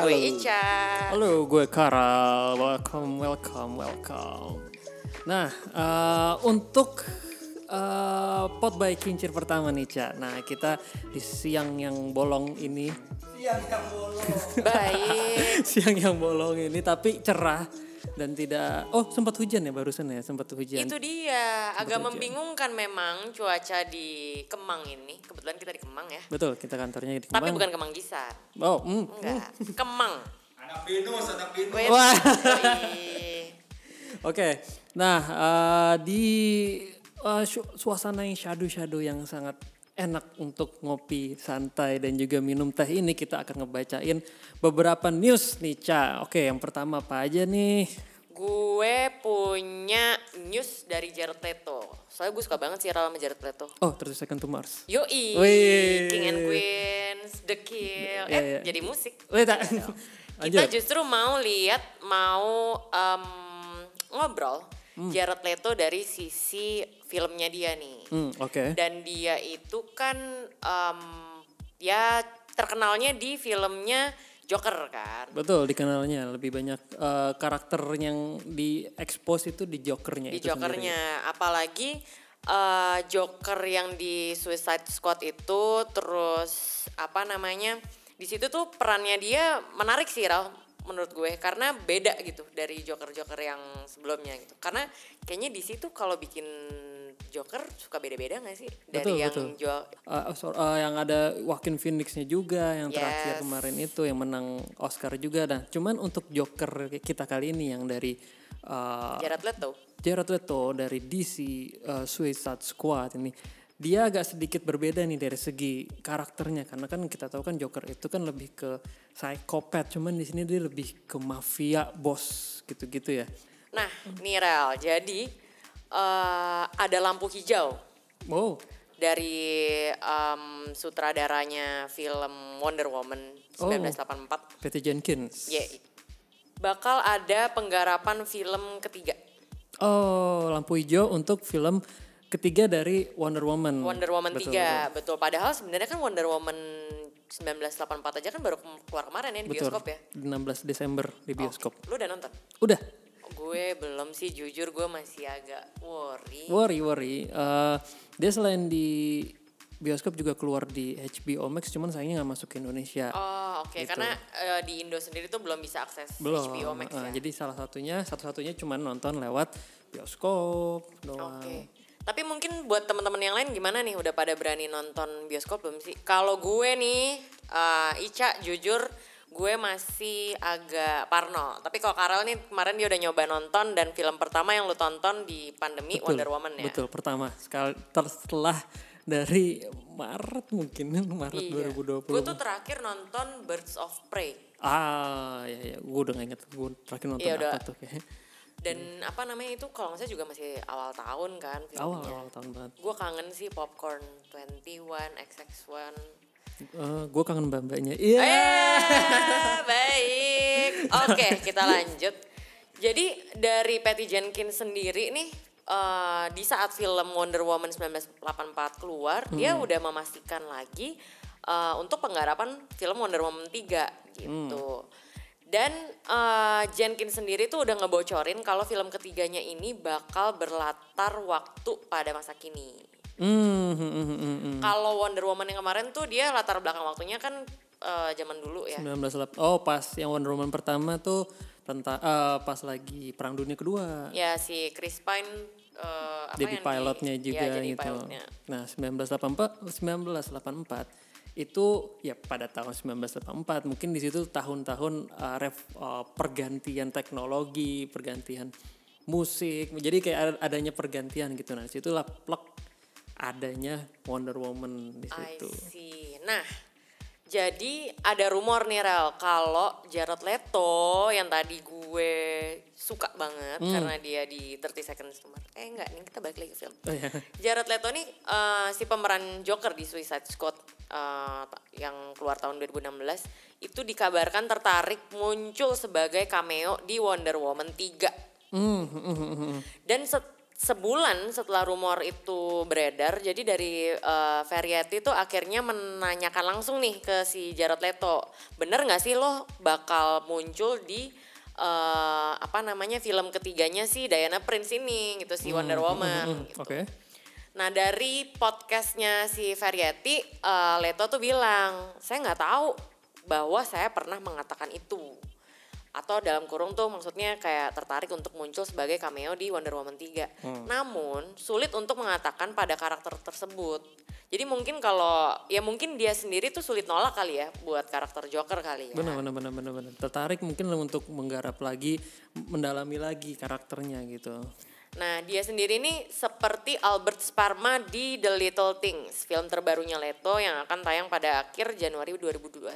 gue Ica. Halo, gue Karal. Welcome, welcome, welcome. Nah, eh, untuk eh, pot by kincir pertama nih, Ca. Nah, kita di siang yang bolong ini, Baik. siang yang bolong ini tapi cerah dan tidak oh sempat hujan ya barusan ya, sempat hujan. Itu dia, agak membingungkan memang cuaca di Kemang ini. Kebetulan kita di Kemang ya. Betul, kita kantornya di Tapi Kemang. bukan Kemang Gisar. Oh, mm. Enggak, Kemang. Anak Binus, anak Binus. Gue Wah. Oke, nah eh, di su- suasana yang shadow-shadow yang sangat enak untuk ngopi santai dan juga minum teh ini kita akan ngebacain beberapa news nih Ca. Oke, yang pertama apa aja nih? Gue punya news dari Jared Leto. Soalnya gue suka banget sih sama Jared Leto. Oh, 30 Second to Mars. Yoi, Wih. King and Queens, The Kill. Iya, eh, iya. jadi musik. Wait, tak. Kita Lanjut. justru mau lihat, mau em, ngobrol Jared Leto dari sisi filmnya dia nih. Hmm, oke. Dan dia itu kan em, ya terkenalnya di filmnya Joker kan. Betul, dikenalnya lebih banyak eh, karakter yang di expose itu di Jokernya Di itu sendiri. Jokernya, apalagi eh, Joker yang di Suicide Squad itu terus apa namanya? Di situ tuh perannya dia menarik sih Ral menurut gue karena beda gitu dari Joker-Joker yang sebelumnya gitu. Karena kayaknya di situ kalau bikin Joker suka beda-beda gak sih dari Betul, yang betul. Jo- Uh, so- uh, yang ada Joaquin Phoenixnya juga yang terakhir Yes. kemarin itu yang menang Oscar juga nah cuman untuk Joker kita kali ini yang dari uh, Jared Leto. Jared Leto dari DC uh, Suicide Squad ini dia agak sedikit berbeda nih dari segi karakternya karena kan kita tahu kan Joker itu kan lebih ke psikopat cuman di sini dia lebih ke mafia bos gitu-gitu ya Nah, nih Rel, jadi eh, ada lampu hijau wow dari em, sutradaranya film Wonder Woman Oh. 1984. Patty Jenkins Ya, bakal ada penggarapan film ketiga oh lampu hijau untuk film ketiga dari Wonder Woman Wonder Woman Betul, 3. Betul, Padahal sebenarnya kan Wonder Woman 1984 aja kan baru ke- keluar kemarin ya di betul bioskop ya. 16 Desember di bioskop Lu udah nonton? udah Gue belum sih, jujur gue masih agak worry. worry worry Eh, dia selain di bioskop juga keluar di HBO Max cuman sayangnya nggak masuk ke Indonesia Oh oke, karena eh, di Indo sendiri tuh belum bisa akses Gitu. belum HBO Max ya. jadi salah satunya satu-satunya cuman nonton lewat bioskop doang Oke. Tapi mungkin buat teman-teman yang lain gimana nih? Udah pada berani nonton bioskop belum sih? Kalau gue nih, eh, Ica jujur gue masih agak parno. Tapi kalau Karel nih kemarin dia udah nyoba nonton dan film pertama yang lu tonton di pandemi Wonder Woman ya. betul pertama sekali setelah dari Maret mungkin Maret Iya. 2020 Gue tuh terakhir nonton Birds of Prey. ah ya ya gue udah gak inget gue terakhir nonton Iya, apa udah. tuh kayak Dan apa namanya itu kalau salah juga masih awal tahun kan filmnya. awal awal tahun banget Gue kangen sih Popcorn 21, XX1. Eh, gue kangen mbak-mbaknya iya Eh, baik. Oke, kita lanjut. Jadi dari Patty Jenkins sendiri nih eh, di saat film Wonder Woman 1984 keluar, dia udah memastikan lagi eh, untuk penggarapan film Wonder Woman 3 gitu. Dan eh, Jenkins sendiri tuh udah ngebocorin kalau film ketiganya ini bakal berlatar waktu pada masa kini. Hmm, hmm. Kalau Wonder Woman yang kemarin tuh dia latar belakang waktunya kan eh, zaman dulu ya. 19 Oh pas yang Wonder Woman pertama tuh tentang eh, pas lagi Perang Dunia Kedua. Ya si Chris Pine eh, apa jadi yang di- pilotnya juga ya, jadi gitu. pilotnya. Nah 1984 1984 itu ya pada tahun 1984 mungkin di situ tahun-tahun uh, ref- uh, pergantian teknologi, pergantian musik. Jadi kayak ada- adanya pergantian gitu. Nah situlah plek adanya Wonder Woman di I situ. see. Nah, jadi ada rumor nih Rel kalau Jared Leto yang tadi gue suka banget Hmm. karena dia di 30 Seconds to Mars. Eh enggak, nih kita balik lagi ke film. Oh, ya. Jared Leto nih eh, si pemeran Joker di Suicide Squad eh, yang keluar tahun 2016 itu dikabarkan tertarik muncul sebagai cameo di Wonder Woman 3. Hmm, hmm, hmm, hmm. Dan se- sebulan setelah rumor itu beredar, jadi dari eh, Variety tuh akhirnya menanyakan langsung nih ke si Jared Leto, bener nggak sih lo bakal muncul di eh, apa namanya film ketiganya si Diana Prince ini gitu si Wonder Woman. gitu. Oke. Nah dari podcastnya si Variety, eh, Leto tuh bilang, saya nggak tahu bahwa saya pernah mengatakan itu. Atau dalam kurung tuh maksudnya kayak tertarik untuk muncul sebagai cameo di Wonder Woman 3. Namun sulit untuk mengatakan pada karakter tersebut. Jadi mungkin kalau, ya mungkin dia sendiri tuh sulit nolak kali ya buat karakter Joker kali ya. Benar, benar, benar, benar, benar. Tertarik mungkin untuk menggarap lagi, mendalami lagi karakternya gitu. Nah, dia sendiri ini seperti Albert Sparma di The Little Things, film terbarunya Leto yang akan tayang pada akhir Januari 2021.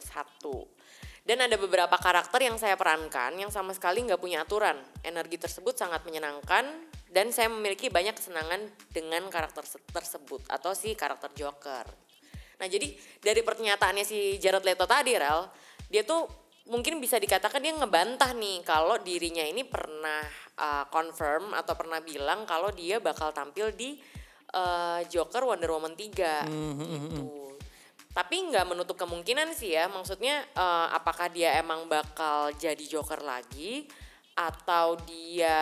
Dan ada beberapa karakter yang saya perankan yang sama sekali nggak punya aturan. Energi tersebut sangat menyenangkan dan saya memiliki banyak kesenangan dengan karakter se- tersebut atau si karakter Joker. Nah jadi dari pernyataannya si Jared Leto tadi Rel, dia tuh mungkin bisa dikatakan dia ngebantah nih kalau dirinya ini pernah uh, confirm atau pernah bilang kalau dia bakal tampil di uh, Joker Wonder Woman 3 gitu. Tapi nggak menutup kemungkinan sih ya, maksudnya uh, apakah dia emang bakal jadi Joker lagi atau dia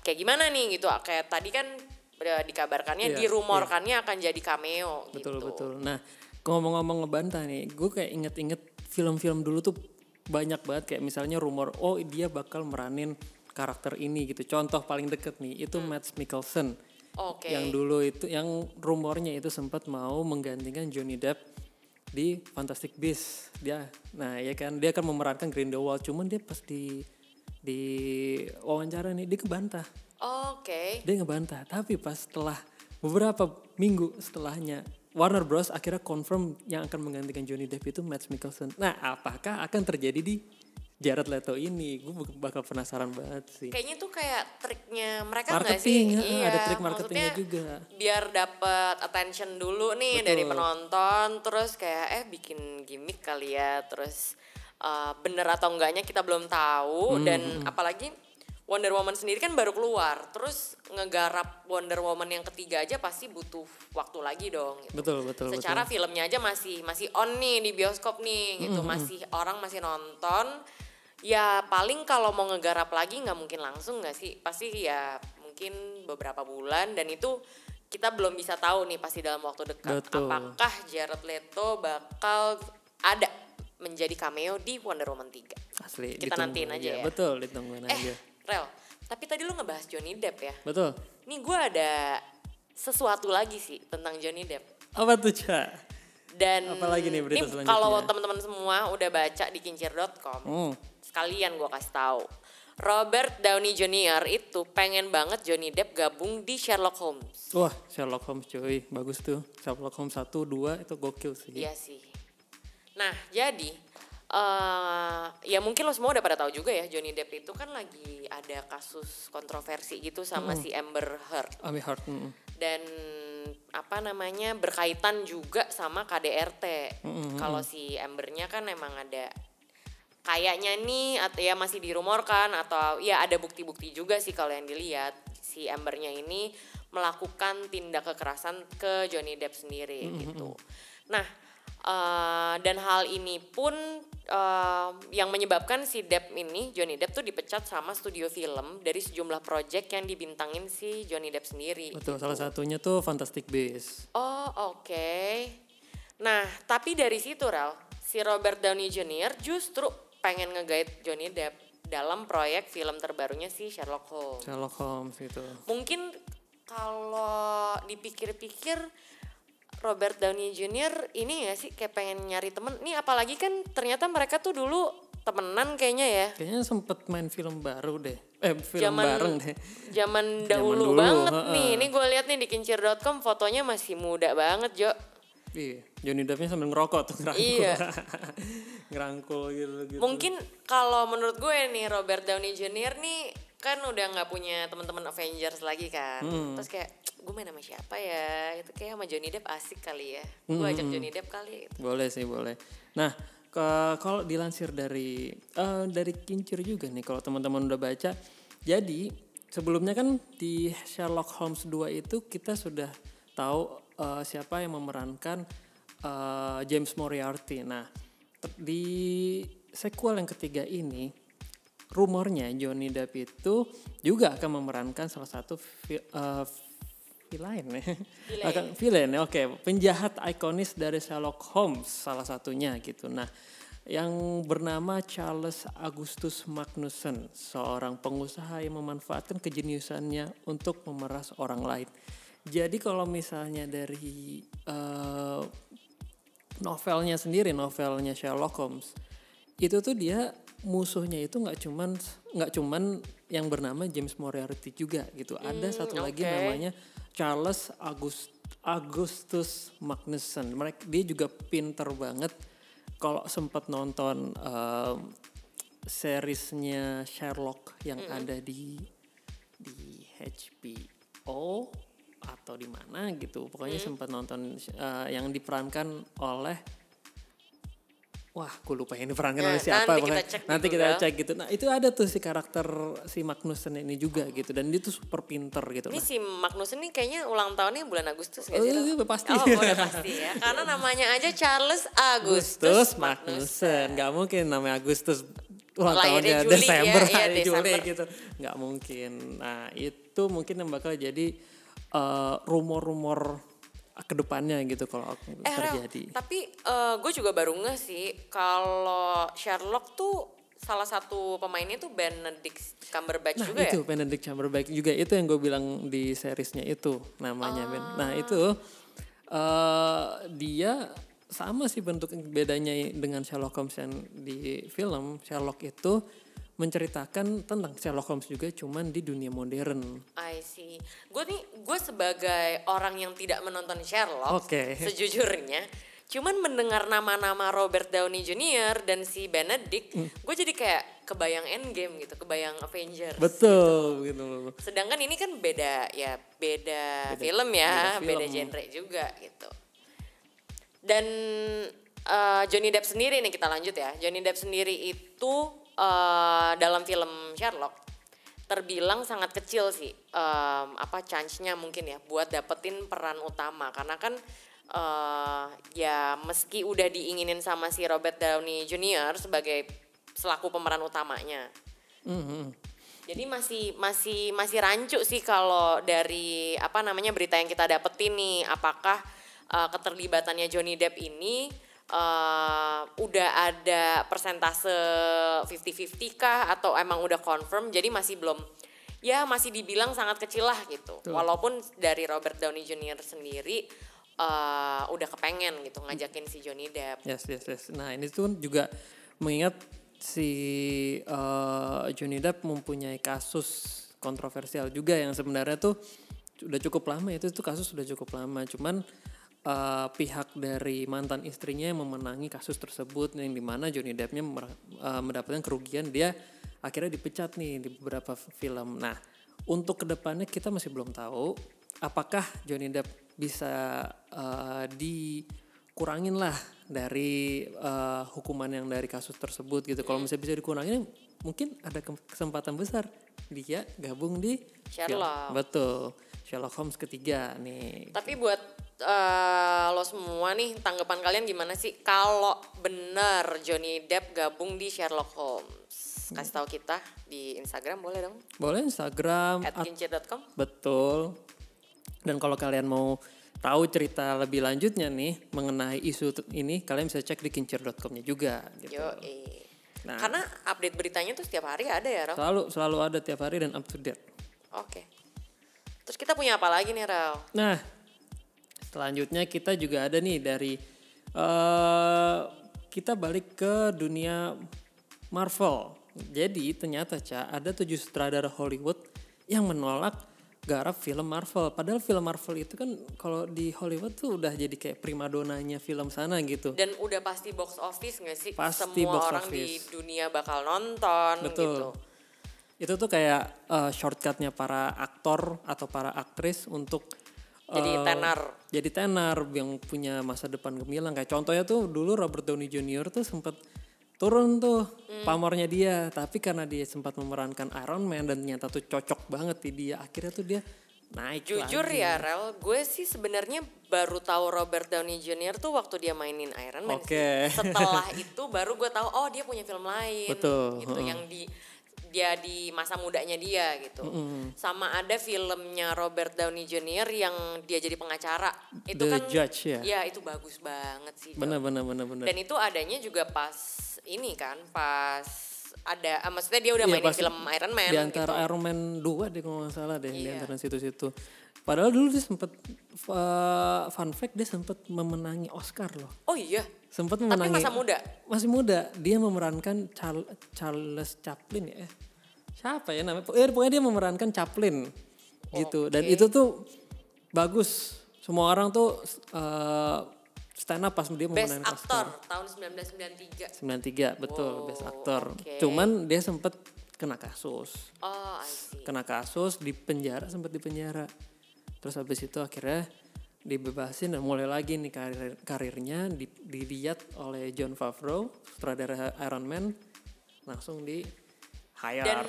kayak gimana nih gitu. Kayak tadi kan uh, dikabarkannya Iya, dirumorkannya akan jadi cameo Betul, gitu. betul. Nah, ngomong-ngomong ngebantah nih, gue kayak inget-inget film-film dulu tuh banyak banget kayak misalnya rumor, oh dia bakal meranin karakter ini gitu. Contoh paling deket nih, itu Matt Mikkelsen. Oke. Yang dulu itu, yang rumornya itu sempat mau menggantikan Johnny Depp di Fantastic Beasts. Dia, nah ya kan, dia akan memerankan Grindelwald. Cuman dia pas di di wawancara nih, dia kebantah Oke. dia ngebantah tapi pas setelah beberapa minggu setelahnya Warner Bros akhirnya confirm yang akan menggantikan Johnny Depp itu Matt Mikkelsen. Nah, apakah akan terjadi di Jared Leto ini? Gue bakal penasaran banget sih. Kayaknya tuh kayak triknya mereka nggak sih? heeh, ada trik marketingnya juga. Biar dapat attention dulu nih Betul. dari penonton, terus kayak eh bikin gimmick kali ya, terus uh, bener atau enggaknya kita belum tahu Hmm, dan apalagi Wonder Woman sendiri kan baru keluar, terus ngegarap Wonder Woman yang ketiga aja pasti butuh waktu lagi dong. Gitu. Betul, betul, Secara betul. filmnya aja masih masih on nih di bioskop nih gitu, masih orang masih nonton. Ya paling kalau mau ngegarap lagi nggak mungkin langsung nggak sih? Pasti ya mungkin beberapa bulan dan itu kita belum bisa tahu nih pasti dalam waktu dekat. Betul. Apakah Jared Leto bakal ada menjadi cameo di Wonder Woman 3? Asli. Kita nantiin aja ya. Betul, ditungguin aja. Eh, Rel, tapi tadi lu ngebahas Johnny Depp ya. Betul. Nih gue ada sesuatu lagi sih tentang Johnny Depp. Apa tuh, Ca? Dan Apalagi nih berita selanjutnya? kalau teman-teman semua udah baca di kincir.com, Hmm. Sekalian gue kasih tahu. Robert Downey Jr. itu pengen banget Johnny Depp gabung di Sherlock Holmes. Wah, Sherlock Holmes cuy. Bagus tuh. Sherlock Holmes 1, 2 itu gokil sih. Iya sih. Nah, jadi eh ya mungkin lo semua udah pada tahu juga ya Johnny Depp itu kan lagi ada kasus kontroversi gitu sama Hmm. si Amber Heard Ami Heart. mm. dan apa namanya berkaitan juga sama KDRT. Kalau si Ambernya kan emang ada kayaknya nih atau ya masih dirumorkan atau ya ada bukti-bukti juga sih kalau yang dilihat si Ambernya ini melakukan tindak kekerasan ke Johnny Depp sendiri gitu. Nah, eh, dan hal ini pun eh, yang menyebabkan si Depp ini Johnny Depp tuh dipecat sama studio film dari sejumlah project yang dibintangin si Johnny Depp sendiri. Betul, salah satunya tuh Fantastic Beasts. Oh oke. Nah tapi dari situ Rel, si Robert Downey Jr. justru pengen ngegait Johnny Depp dalam proyek film terbarunya si Sherlock Holmes. Sherlock Holmes gitu. Mungkin kalau dipikir-pikir Robert Downey Jr. ini ya sih kayak pengen nyari temen. Nih apalagi kan ternyata mereka tuh dulu temenan kayaknya ya. Kayaknya sempet main film baru deh. Eh, film Zaman- bareng deh. Zaman dahulu dulu, banget nih. Ini gue lihat nih di kincir.com fotonya masih muda banget Jo. Iya, Johnny Deppnya sambil ngerokok tuh ngerangkul. Iya. ngerangkul gitu gitu. Mungkin kalau menurut gue nih Robert Downey Jr. nih kan udah nggak punya teman-teman Avengers lagi kan. Hmm. Terus kayak gue main sama siapa ya? Itu kayak sama Johnny Depp asik kali ya. Gue Hmm, ajak Johnny Depp kali gitu. Boleh sih, boleh. Nah, kalau dilansir dari eh, dari Kincir juga nih kalau teman-teman udah baca. Jadi sebelumnya kan di Sherlock Holmes 2 itu kita sudah tahu eh, siapa yang memerankan eh, James Moriarty. Nah, di sequel yang ketiga ini rumornya Johnny Depp itu juga akan memerankan salah satu eh, villain ya. Akan villain ya, oke. Penjahat ikonis dari Sherlock Holmes salah satunya gitu. Nah, yang bernama Charles Augustus Magnussen, seorang pengusaha yang memanfaatkan kejeniusannya untuk memeras orang lain. Jadi kalau misalnya dari eh, novelnya sendiri, novelnya Sherlock Holmes, itu tuh dia musuhnya itu nggak cuman nggak cuman yang bernama James Moriarty juga gitu. Ada satu lagi oke. namanya Charles August, Augustus Magnussen. Mereka dia juga pinter banget. Kalau sempat nonton em, seriesnya Sherlock yang ada di di HBO atau di mana gitu. Pokoknya sempat nonton eh, yang diperankan oleh Wah, gue lupa yang diperankan Nah, oleh siapa. nanti kita pokoknya. cek di nanti kita Google. cek gitu. Nah, itu ada tuh si karakter si Magnussen ini juga gitu. Dan dia tuh super pinter gitu. Ini Nah, si Magnus ini kayaknya ulang tahunnya bulan Agustus gak Oh, sih? iya, Ro? pasti. Oh, udah pasti ya. Karena namanya aja Charles Agustus, Agustus Magnussen. Magnussen. Gak mungkin namanya Agustus ulang tahunnya Juli ya, Desember, iya, hari Juli Desember. gitu. Gak mungkin. Nah, itu mungkin yang bakal jadi eh, rumor-rumor ke depannya gitu kalau Eh, Rel, terjadi. tapi gue juga baru ngeh sih kalau Sherlock tuh salah satu pemainnya tuh Benedict Cumberbatch Nah juga itu ya? Benedict Cumberbatch juga itu yang gue bilang di seriesnya itu namanya Ben. Nah itu eh dia sama sih bentuk bedanya dengan Sherlock Holmes yang di film Sherlock itu menceritakan tentang Sherlock Holmes juga cuman di dunia modern. I see. Gue nih, gue sebagai orang yang tidak menonton Sherlock, Oke. sejujurnya, cuman mendengar nama-nama Robert Downey Jr. dan si Benedict, Hmm. gue jadi kayak kebayang Endgame gitu, kebayang Avengers. Betul gitu loh. Sedangkan ini kan beda ya, beda, film ya, beda beda, film. genre juga gitu. Dan eh, Johnny Depp sendiri nih kita lanjut ya. Johnny Depp sendiri itu eh, dalam film Sherlock terbilang sangat kecil sih em, apa chance-nya mungkin ya buat dapetin peran utama karena kan eh, ya meski udah diinginin sama si Robert Downey Jr. sebagai selaku pemeran utamanya. Mhm. Jadi masih masih masih rancu sih kalau dari apa namanya berita yang kita dapetin nih apakah uh, keterlibatannya Johnny Depp ini uh, udah ada persentase 50-50 kah atau emang udah confirm jadi masih belum ya masih dibilang sangat kecil lah gitu. Walaupun dari Robert Downey Jr. sendiri uh, udah kepengen gitu ngajakin si Johnny Depp. Yes, yes, yes. Nah ini tuh juga mengingat si eh, Johnny Depp mempunyai kasus kontroversial juga yang sebenarnya tuh sudah cukup lama itu tuh kasus sudah cukup lama. Cuman eh, pihak dari mantan istrinya yang memenangi kasus tersebut yang di mana Johnny Deppnya mer- eh, mendapatkan kerugian dia akhirnya dipecat nih di beberapa film. Nah untuk ke depannya kita masih belum tahu apakah Johnny Depp bisa eh, dikurangin lah dari eh, hukuman yang dari kasus tersebut gitu. Kalau misalnya bisa dikurangin mungkin ada ke- kesempatan besar dia gabung di film. Sherlock. Betul. Sherlock Holmes ketiga nih. Tapi buat eh, lo semua nih tanggapan kalian gimana sih kalau bener Johnny Depp gabung di Sherlock Holmes? Kasih tahu kita di Instagram boleh dong Boleh Instagram at. Betul. Dan kalau kalian mau tahu cerita lebih lanjutnya nih mengenai isu ini, kalian bisa cek di kincir.com-nya juga gitu. Yo, Nah. Karena update beritanya tuh setiap hari ada ya, Ro? Selalu selalu ada tiap hari dan up to date. Oke. Terus kita punya apa lagi nih, Rel? Nah, selanjutnya kita juga ada nih dari eh kita balik ke dunia Marvel. Jadi ternyata Ca, ada tujuh sutradara Hollywood yang menolak garap film Marvel. Padahal film Marvel itu kan kalau di Hollywood tuh udah jadi kayak primadonanya film sana gitu. Dan udah pasti box office gak sih? Pasti Semua box orang di office. dunia bakal nonton Betul. gitu. Itu tuh kayak eh, shortcutnya para aktor atau para aktris untuk Jadi eh, tenar. Jadi tenar yang punya masa depan gemilang. Kayak contohnya tuh dulu Robert Downey Jr. tuh sempat turun tuh Hmm. pamornya dia tapi karena dia sempat memerankan Iron Man dan ternyata tuh cocok banget di dia akhirnya tuh dia naik Jujur lagi. ya Rel, gue sih sebenarnya baru tahu Robert Downey Jr. tuh waktu dia mainin Iron Man. Oke. Setelah itu baru gue tahu oh dia punya film lain. Betul, Gitu yang di dia di masa mudanya dia gitu. Sama ada filmnya Robert Downey Jr. yang dia jadi pengacara. Itu The kan Judge ya Ya itu bagus banget sih. bener bener bener bener Dan itu adanya juga pas ini kan, pas ada, ah, maksudnya dia udah Iya, mainin pas film Iron Man. di antara gitu. Iron Man 2 deh kalau nggak salah deh di Iya. antara situ-situ. Padahal dulu dia sempet uh, fun fact dia sempet memenangi Oscar loh. Oh iya, Sempat tapi memenangi masa muda. Masih muda. Dia memerankan Char- Charles Chaplin ya. Siapa ya namanya? Eh, pokoknya dia memerankan Chaplin gitu. Dan itu tuh bagus. Semua orang tuh uh, stand up pas dia Best memenangkan Actor tahun 1993. 93 betul Wow, best actor. oke. Cuman dia sempet kena kasus. Oh, I see. Kena kasus di penjara sempat di penjara. Terus habis itu akhirnya dibebasin dan mulai lagi nih karir karirnya di, dilihat oleh John Favreau, sutradara Iron Man, langsung di hire. Dan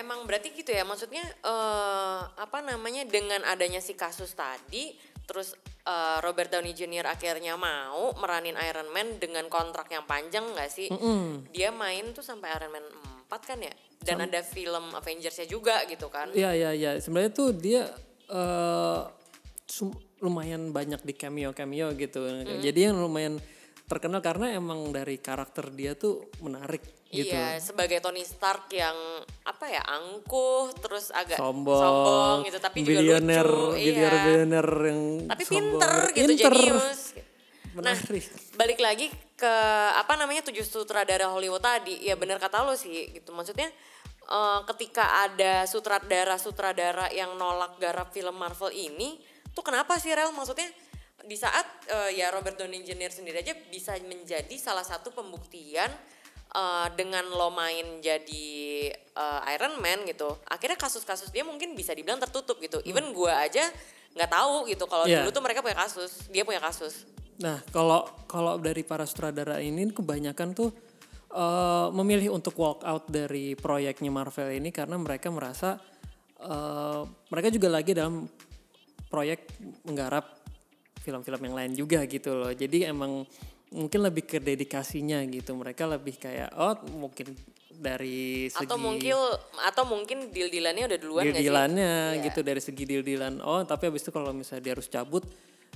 emang berarti gitu ya, maksudnya eh apa namanya dengan adanya si kasus tadi, terus eh, Robert Downey Jr. akhirnya mau meranin Iron Man dengan kontrak yang panjang nggak sih? Dia main tuh sampai Iron Man 4 kan ya? Dan ada film Avengers-nya juga gitu kan? Iya iya iya. Sebenarnya tuh dia sum- lumayan banyak di cameo cameo gitu. Hmm. Jadi yang lumayan terkenal karena emang dari karakter dia tuh menarik gitu. Iya, sebagai Tony Stark yang apa ya angkuh, terus agak sombong, gitu, tapi juga bilioner, lucu, iya. bilioner, bilioner yang Tapi sombong. pinter gitu, Pinter. jenius. Nah, Menarik. balik lagi ke apa namanya tujuh sutradara Hollywood tadi, ya benar kata lo sih, gitu. Maksudnya eh, ketika ada sutradara-sutradara yang nolak garap film Marvel ini, tuh kenapa sih Rel? Maksudnya di saat eh, ya Robert Downey Jr. sendiri aja bisa menjadi salah satu pembuktian eh, dengan lo main jadi eh, Iron Man gitu, akhirnya kasus-kasus dia mungkin bisa dibilang tertutup gitu. Even gua aja nggak tahu gitu kalau Iya. dulu tuh mereka punya kasus, dia punya kasus. Nah, kalau kalau dari para sutradara ini kebanyakan tuh eh, memilih untuk walk out dari proyeknya Marvel ini karena mereka merasa eh, mereka juga lagi dalam proyek menggarap film-film yang lain juga gitu loh. Jadi emang mungkin lebih ke dedikasinya gitu. Mereka lebih kayak oh mungkin dari segi atau mungkin atau mungkin deal dealannya udah duluan nggak sih? deal-dealannya Iya. gitu dari segi deal-dealan. Oh, tapi habis itu kalau misalnya dia harus cabut,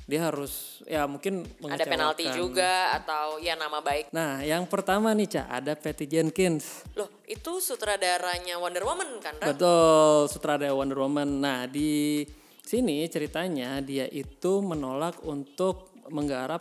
dia harus ya mungkin ada penalti juga atau ya nama baik Nah, yang pertama nih, Ca, ada Patty Jenkins. loh itu sutradaranya Wonder Woman kan? Betul, sutradara Wonder Woman. Nah, di sini ceritanya dia itu menolak untuk menggarap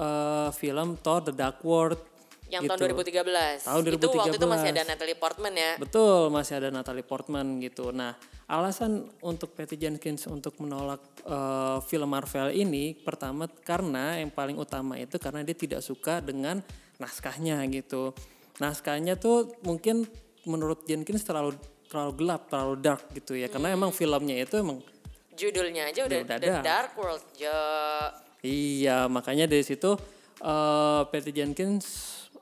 eh, film Thor The Dark World. yang gitu. tahun 2013 Tahun itu waktu itu masih 2013. ada Natalie Portman ya Betul, masih ada Natalie Portman gitu. Nah, alasan untuk Patty Jenkins untuk menolak eh, film Marvel ini pertama karena yang paling utama itu karena dia tidak suka dengan naskahnya gitu. Naskahnya tuh mungkin menurut Jenkins terlalu terlalu gelap, terlalu dark gitu ya. Karena emang filmnya itu emang judulnya aja udah, Udah The. Dark World jo iya, makanya dari situ eh Patty Jenkins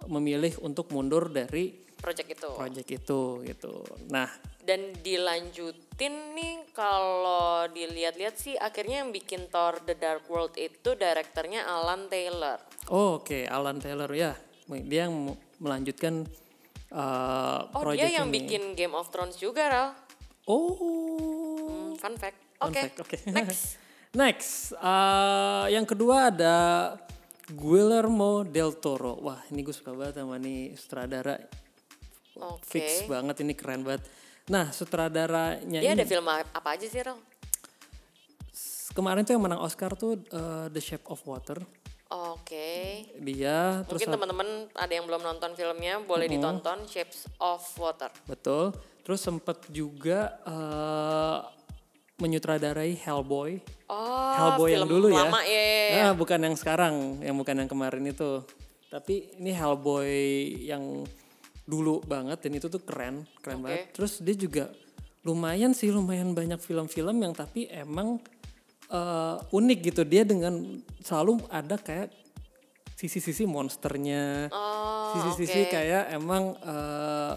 memilih untuk mundur dari project itu proyek itu gitu. Nah, dan dilanjutin nih kalau dilihat-lihat sih akhirnya yang bikin Thor The Dark World itu direkturnya Alan Taylor Oh, oke, Alan Taylor ya. Dia yang melanjutkan uh, oh project dia yang ini. bikin Game of Thrones juga Ral Oh. Hmm, fun fact oke fact, Oke. next Next, uh, yang kedua ada Guillermo del Toro. Wah, ini gue suka banget sama nih sutradara. oke Fix banget ini keren banget. Nah, sutradaranya dia ini ada film apa aja sih Ral kemarin tuh yang menang Oscar tuh uh, The Shape of Water. Oke. Dia terus Mungkin teman-teman ada yang belum nonton filmnya boleh ditonton Shapes of Water. Betul. Terus sempet juga eh, menyutradarai Hellboy. Oh, Hellboy yang film dulu ya. lama ya. ya, ya. Nah, bukan yang sekarang, yang bukan yang kemarin itu. Tapi ini Hellboy yang dulu banget dan itu tuh keren, keren Oke. banget. Terus dia juga lumayan sih, lumayan banyak film-film yang tapi emang eh, unik gitu. Dia dengan selalu ada kayak sisi-sisi monsternya, Oh, sisi-sisi oke. kayak emang eh,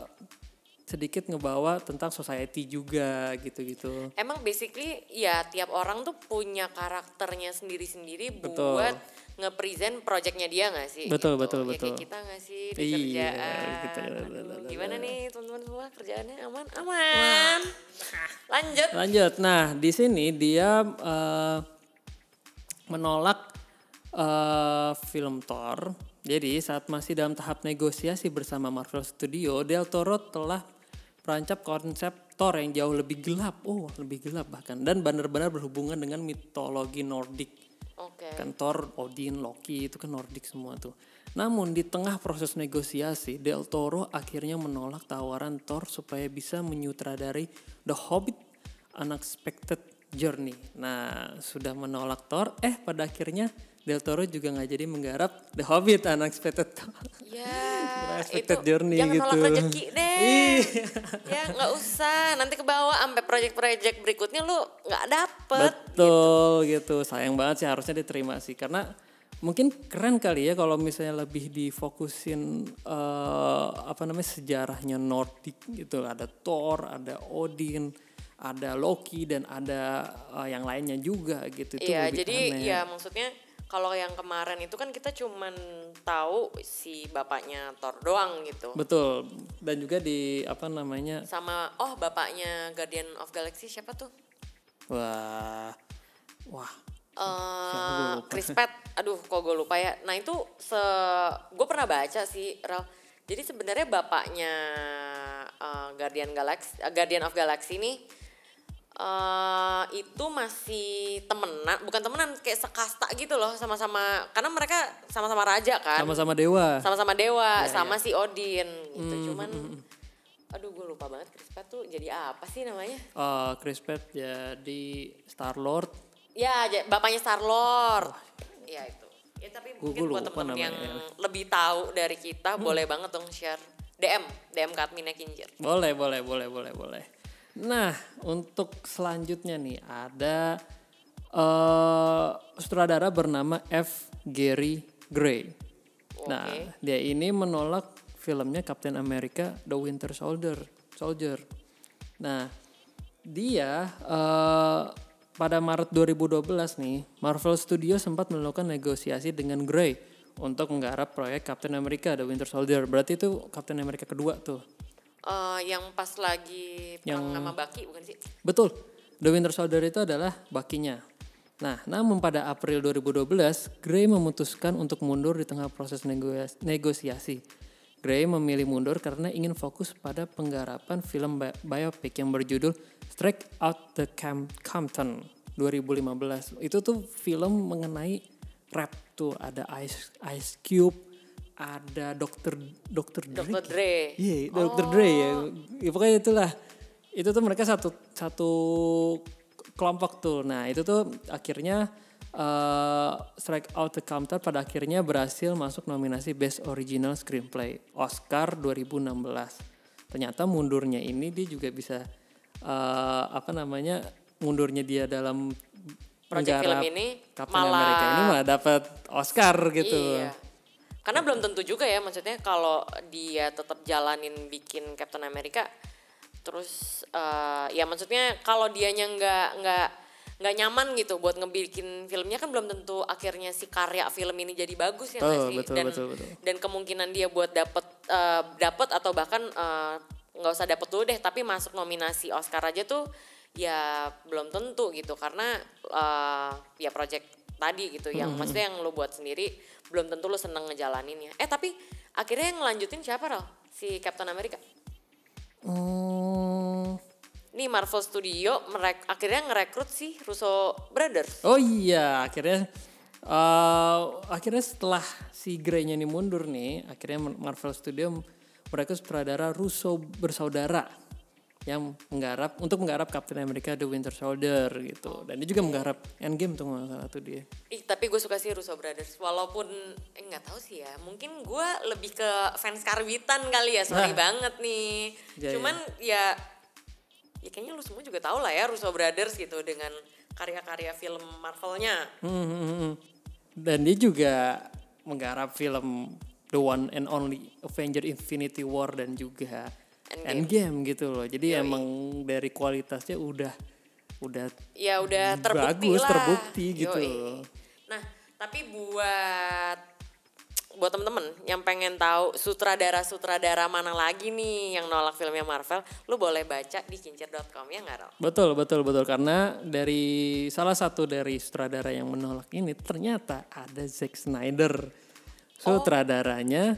sedikit ngebawa tentang society juga gitu-gitu. Emang basically ya tiap orang tuh punya karakternya sendiri-sendiri Betul. buat nge-present projectnya dia gak sih? Betul, gitu. betul, Ya kayak betul. kita gak sih di Iya, kerjaan? gitu. Aduh, Gimana nih teman-teman semua kerjaannya aman? Aman. Lanjut. Lanjut. Nah, di sini dia eh, menolak eh, film Thor. Jadi saat masih dalam tahap negosiasi bersama Marvel Studio, Del Toro telah merancap konsep Thor yang jauh lebih gelap. Oh, lebih gelap bahkan dan benar-benar berhubungan dengan mitologi Nordik. Oke. Kan Thor, Odin, Loki itu kan Nordik semua tuh. Namun di tengah proses negosiasi, Del Toro akhirnya menolak tawaran Thor supaya bisa menyutradari The Hobbit Unexpected Journey. Nah, sudah menolak Thor, eh pada akhirnya Del Toro juga nggak jadi menggarap The Hobbit Unexpected Ya, Unexpected itu Journey jangan gitu. nolak rezeki deh. Iya. ya nggak usah, nanti ke bawah sampai project-project berikutnya lu nggak dapet. Betul gitu. Sayang banget sih harusnya diterima sih karena mungkin keren kali ya kalau misalnya lebih difokusin eh, apa namanya sejarahnya Nordik gitu. Ada Thor, ada Odin, ada Loki dan ada eh, yang lainnya juga gitu. Itu Iya, jadi aneh. ya maksudnya kalau yang kemarin itu kan kita cuman tahu si bapaknya Thor doang gitu. betul. Dan juga di apa namanya? Sama oh bapaknya Guardian of Galaxy siapa tuh? Wah. Wah. eh Chris Pratt, aduh kok gue lupa ya. Nah itu se, gue pernah baca sih, Ral. Jadi sebenarnya bapaknya eh, Guardian Galaxy, eh, Guardian of Galaxy ini eh itu masih temenan, bukan temenan kayak sekasta gitu loh, sama-sama karena mereka sama-sama raja kan, Sama-sama dewa. sama-sama dewa, Iya, sama si Odin gitu. Cuman, aduh gue lupa banget Chris Pratt tuh jadi apa sih namanya? Eh, Chris Pratt jadi Star Lord. Ya, bapaknya Star Lord. Ya itu. Ya tapi Gua- mungkin gua buat teman-teman yang. Hmm. lebih tahu dari kita boleh banget dong share DM, DM ke adminnya Kinjer. Boleh, boleh, boleh, boleh, boleh. Nah, untuk selanjutnya nih ada eh sutradara bernama F. Gary Gray. Nah, Oke. dia ini menolak filmnya Captain America: The Winter Soldier. Soldier. Nah, dia eh, pada Maret 2012 nih, Marvel Studios sempat melakukan negosiasi dengan Gray untuk menggarap proyek Captain America: The Winter Soldier. Berarti itu Captain America kedua tuh. Eh, yang pas lagi perang sama Baki bukan sih? Betul. The Winter Soldier itu adalah bakinya. Nah, namun pada April 2012, Gray memutuskan untuk mundur di tengah proses negosiasi. Gray memilih mundur karena ingin fokus pada penggarapan film bi- biopic yang berjudul Strike Out the Camp Compton 2015. Itu tuh film mengenai rap tuh ada Ice Ice Cube, ada Dr. Dr. Dre. Dr. Dre. Iya, Dr. Dre ya. ya. Pokoknya itulah. Itu tuh mereka satu satu kelompok tuh. Nah, itu tuh akhirnya eh, Strike Out the Counter pada akhirnya berhasil masuk nominasi Best Original Screenplay Oscar 2016. Ternyata mundurnya ini dia juga bisa eh, apa namanya? mundurnya dia dalam Project film ini Captain malah- America ini malah dapat Oscar gitu. Iya. Karena belum tentu juga ya maksudnya kalau dia tetap jalanin bikin Captain America terus eh, ya maksudnya kalau dianya nggak nggak nggak nyaman gitu buat ngebikin filmnya kan belum tentu akhirnya si karya film ini jadi bagus ya Betul, sih betul, dan betul, betul. dan kemungkinan dia buat dapet eh, dapet atau bahkan eh, nggak usah dapet dulu deh tapi masuk nominasi Oscar aja tuh ya belum tentu gitu karena eh, ya project tadi gitu yang maksudnya yang lo buat sendiri belum tentu lo seneng ngejalaninnya. Eh tapi akhirnya yang ngelanjutin siapa Ral? si Captain America. Hmm, nih Marvel Studio merek akhirnya ngerekrut si Russo Brothers. Oh iya, akhirnya eh akhirnya setelah si Gray-nya ini mundur nih, akhirnya Marvel Studio mereka sutradara Russo bersaudara yang menggarap untuk menggarap Captain America The Winter Soldier gitu. Dan dia juga menggarap Endgame tuh nggak salah tuh dia. Ih, tapi gue suka sih Russo Brothers. Walaupun eh, nggak tahu sih ya. Mungkin gue lebih ke fans karbitan kali ya. Sorry Nah. banget nih. Ya, Cuman ya, ya kayaknya lu semua juga tahu lah ya Russo Brothers gitu dengan karya-karya film Marvelnya. Hmm, hmm, hmm. Dan dia juga menggarap film the one and only Avenger Infinity War dan juga Endgame. Endgame, gitu loh. Jadi emang dari kualitasnya udah udah Ya udah terbukti Bagus, lah. terbukti gitu Yoi. loh. Nah, tapi buat buat temen-temen yang pengen tahu sutradara-sutradara mana lagi nih yang nolak filmnya Marvel, lu boleh baca di kincir.com ya nggak? Betul, betul, betul. Karena dari salah satu dari sutradara yang menolak ini ternyata ada Zack Snyder. Sutradaranya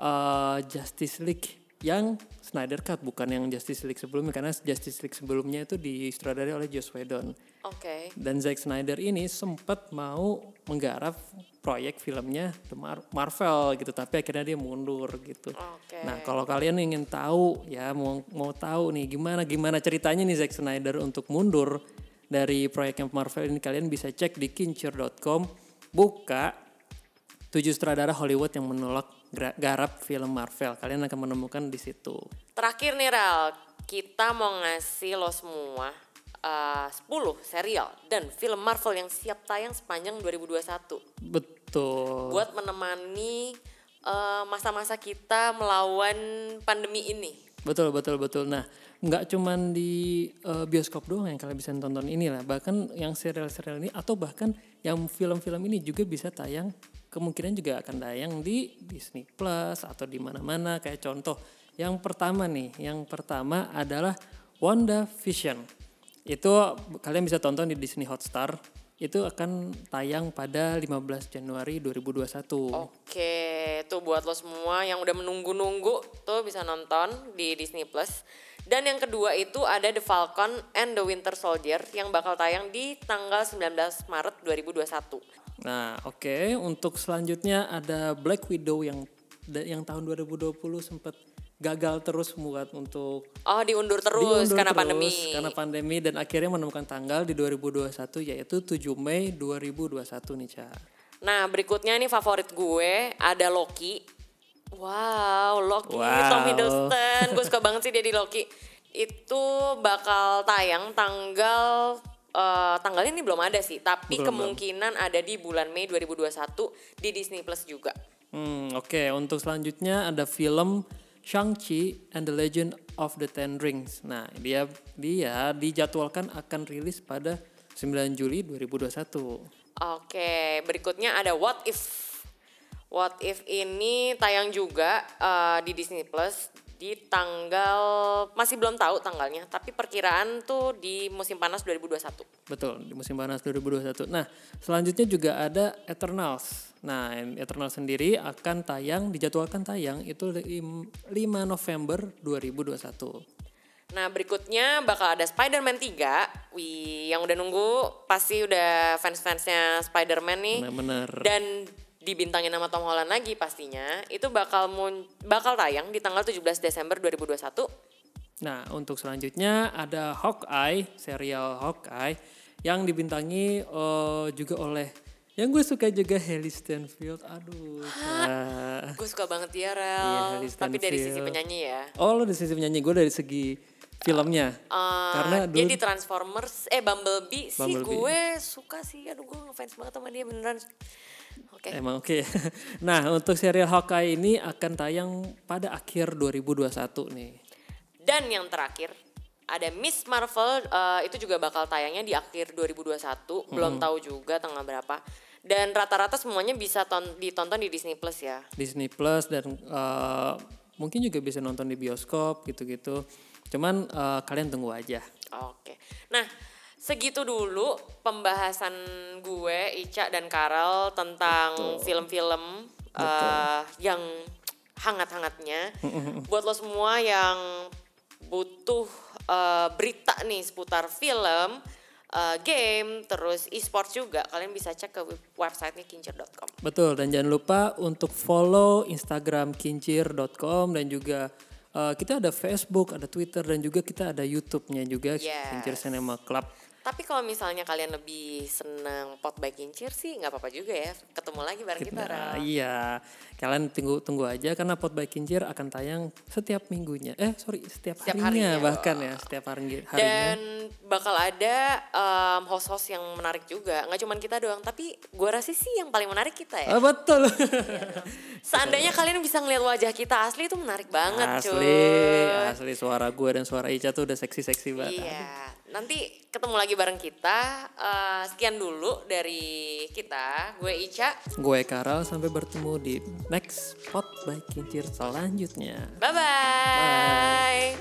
eh, Justice League yang Snyder Cut bukan yang Justice League sebelumnya karena Justice League sebelumnya itu disutradarai oleh Joss Whedon. Oke. Dan Zack Snyder ini sempat mau menggarap proyek filmnya The Mar- Marvel gitu, tapi akhirnya dia mundur gitu. Oke. Nah, kalau kalian ingin tahu ya mau mau tahu nih gimana gimana ceritanya nih Zack Snyder untuk mundur dari proyeknya Marvel ini kalian bisa cek di kincir.com buka tujuh sutradara Hollywood yang menolak garap film Marvel. Kalian akan menemukan di situ. Terakhir nih Ral, kita mau ngasih lo semua eh, 10 serial dan film Marvel yang siap tayang sepanjang 2021. Betul. buat menemani eh, masa-masa kita melawan pandemi ini. Betul betul betul. Nah, nggak cuman di eh, bioskop doang yang kalian bisa tonton ini lah. Bahkan yang serial-serial ini atau bahkan yang film-film ini juga bisa tayang kemungkinan juga akan tayang di Disney Plus atau di mana-mana kayak contoh yang pertama nih, yang pertama adalah WandaVision. Itu kalian bisa tonton di Disney Hotstar. Itu akan tayang pada 15 Januari 2021. Oke, tuh buat lo semua yang udah menunggu-nunggu tuh bisa nonton di Disney Plus. Dan yang kedua itu ada The Falcon and the Winter Soldier yang bakal tayang di tanggal 19 Maret 2021. Nah, oke. Untuk selanjutnya ada Black Widow yang yang tahun 2020 sempat gagal terus buat untuk Oh, diundur terus diundur karena terus pandemi. Karena pandemi dan akhirnya menemukan tanggal di 2021 yaitu 7 Mei 2021 nih, Ca. Nah, berikutnya nih favorit gue ada Loki. Wow, Loki, Wow. Tom Hiddleston. gue suka banget sih dia di Loki. Itu bakal tayang tanggal eh, tanggalnya ini belum ada sih, tapi Belum, kemungkinan ada di bulan Mei 2021 di Disney Plus juga. Hmm, oke. Untuk selanjutnya ada film Shang-Chi and the Legend of the Ten Rings. Nah, dia dia dijadwalkan akan rilis pada 9 Juli 2021. Oke, berikutnya ada What If. What If ini tayang juga eh, di Disney Plus di tanggal masih belum tahu tanggalnya, tapi perkiraan tuh di musim panas 2021. Betul, di musim panas 2021. Nah, selanjutnya juga ada Eternals. Nah, Eternals sendiri akan tayang, dijadwalkan tayang itu lim- 5 November 2021. Nah berikutnya bakal ada Spider-Man 3. Wih, yang udah nunggu pasti udah fans-fansnya Spider-Man nih. Benar-benar. Dan dibintangin sama Tom Holland lagi pastinya. Itu bakal mun bakal tayang di tanggal 17 Desember 2021. Nah, untuk selanjutnya ada Hawkeye, serial Hawkeye yang dibintangi eh, juga oleh yang gue suka juga Haley Stanfield. Aduh. Gue suka banget dia, Rel. Iya, Tapi dari sisi penyanyi ya. Oh, lo dari sisi penyanyi, gue dari segi filmnya. Eh, Karena dia dulu di Transformers, eh Bumblebee, sih Bumblebee. gue suka sih. Aduh gue ngefans banget sama dia beneran. Oke. Emang oke. Nah, untuk serial Hawkeye ini akan tayang pada akhir 2021 nih. Dan yang terakhir ada Miss Marvel eh, itu juga bakal tayangnya di akhir 2021, belum tahu juga tanggal berapa. Dan rata-rata semuanya bisa ton- ditonton di Disney Plus ya. Disney Plus dan eh, mungkin juga bisa nonton di bioskop gitu-gitu. Cuman eh, kalian tunggu aja. Oke. Nah, segitu dulu pembahasan gue Ica dan Karel tentang film-film eh, yang hangat-hangatnya. Buat lo semua yang butuh eh, berita nih seputar film, eh, game, terus e-sport juga, kalian bisa cek ke web- websitenya kincir.com. Betul dan jangan lupa untuk follow Instagram kincir.com dan juga eh, kita ada Facebook, ada Twitter dan juga kita ada YouTube-nya juga Yes. Kincir Cinema Club. Tapi kalau misalnya kalian lebih seneng pot by kincir sih nggak apa-apa juga ya. Ketemu lagi bareng kita. Nah, Ral. iya, kalian tunggu tunggu aja karena pot by kincir akan tayang setiap minggunya. Eh sorry, setiap, Setiap harinya, harinya. bahkan ya, setiap hari harinya. Dan bakal ada em, host-host yang menarik juga. Nggak cuman kita doang, tapi gue rasa sih yang paling menarik kita ya. Ah, betul. Seandainya kalian bisa ngeliat wajah kita asli itu menarik banget asli, cuy. asli suara gue dan suara Ica tuh udah seksi-seksi banget. Iya, nanti ketemu lagi bareng kita. Eh, sekian dulu dari kita. Gue Ica. Gue Karal sampai bertemu di next pot by kincir selanjutnya. Bye-bye.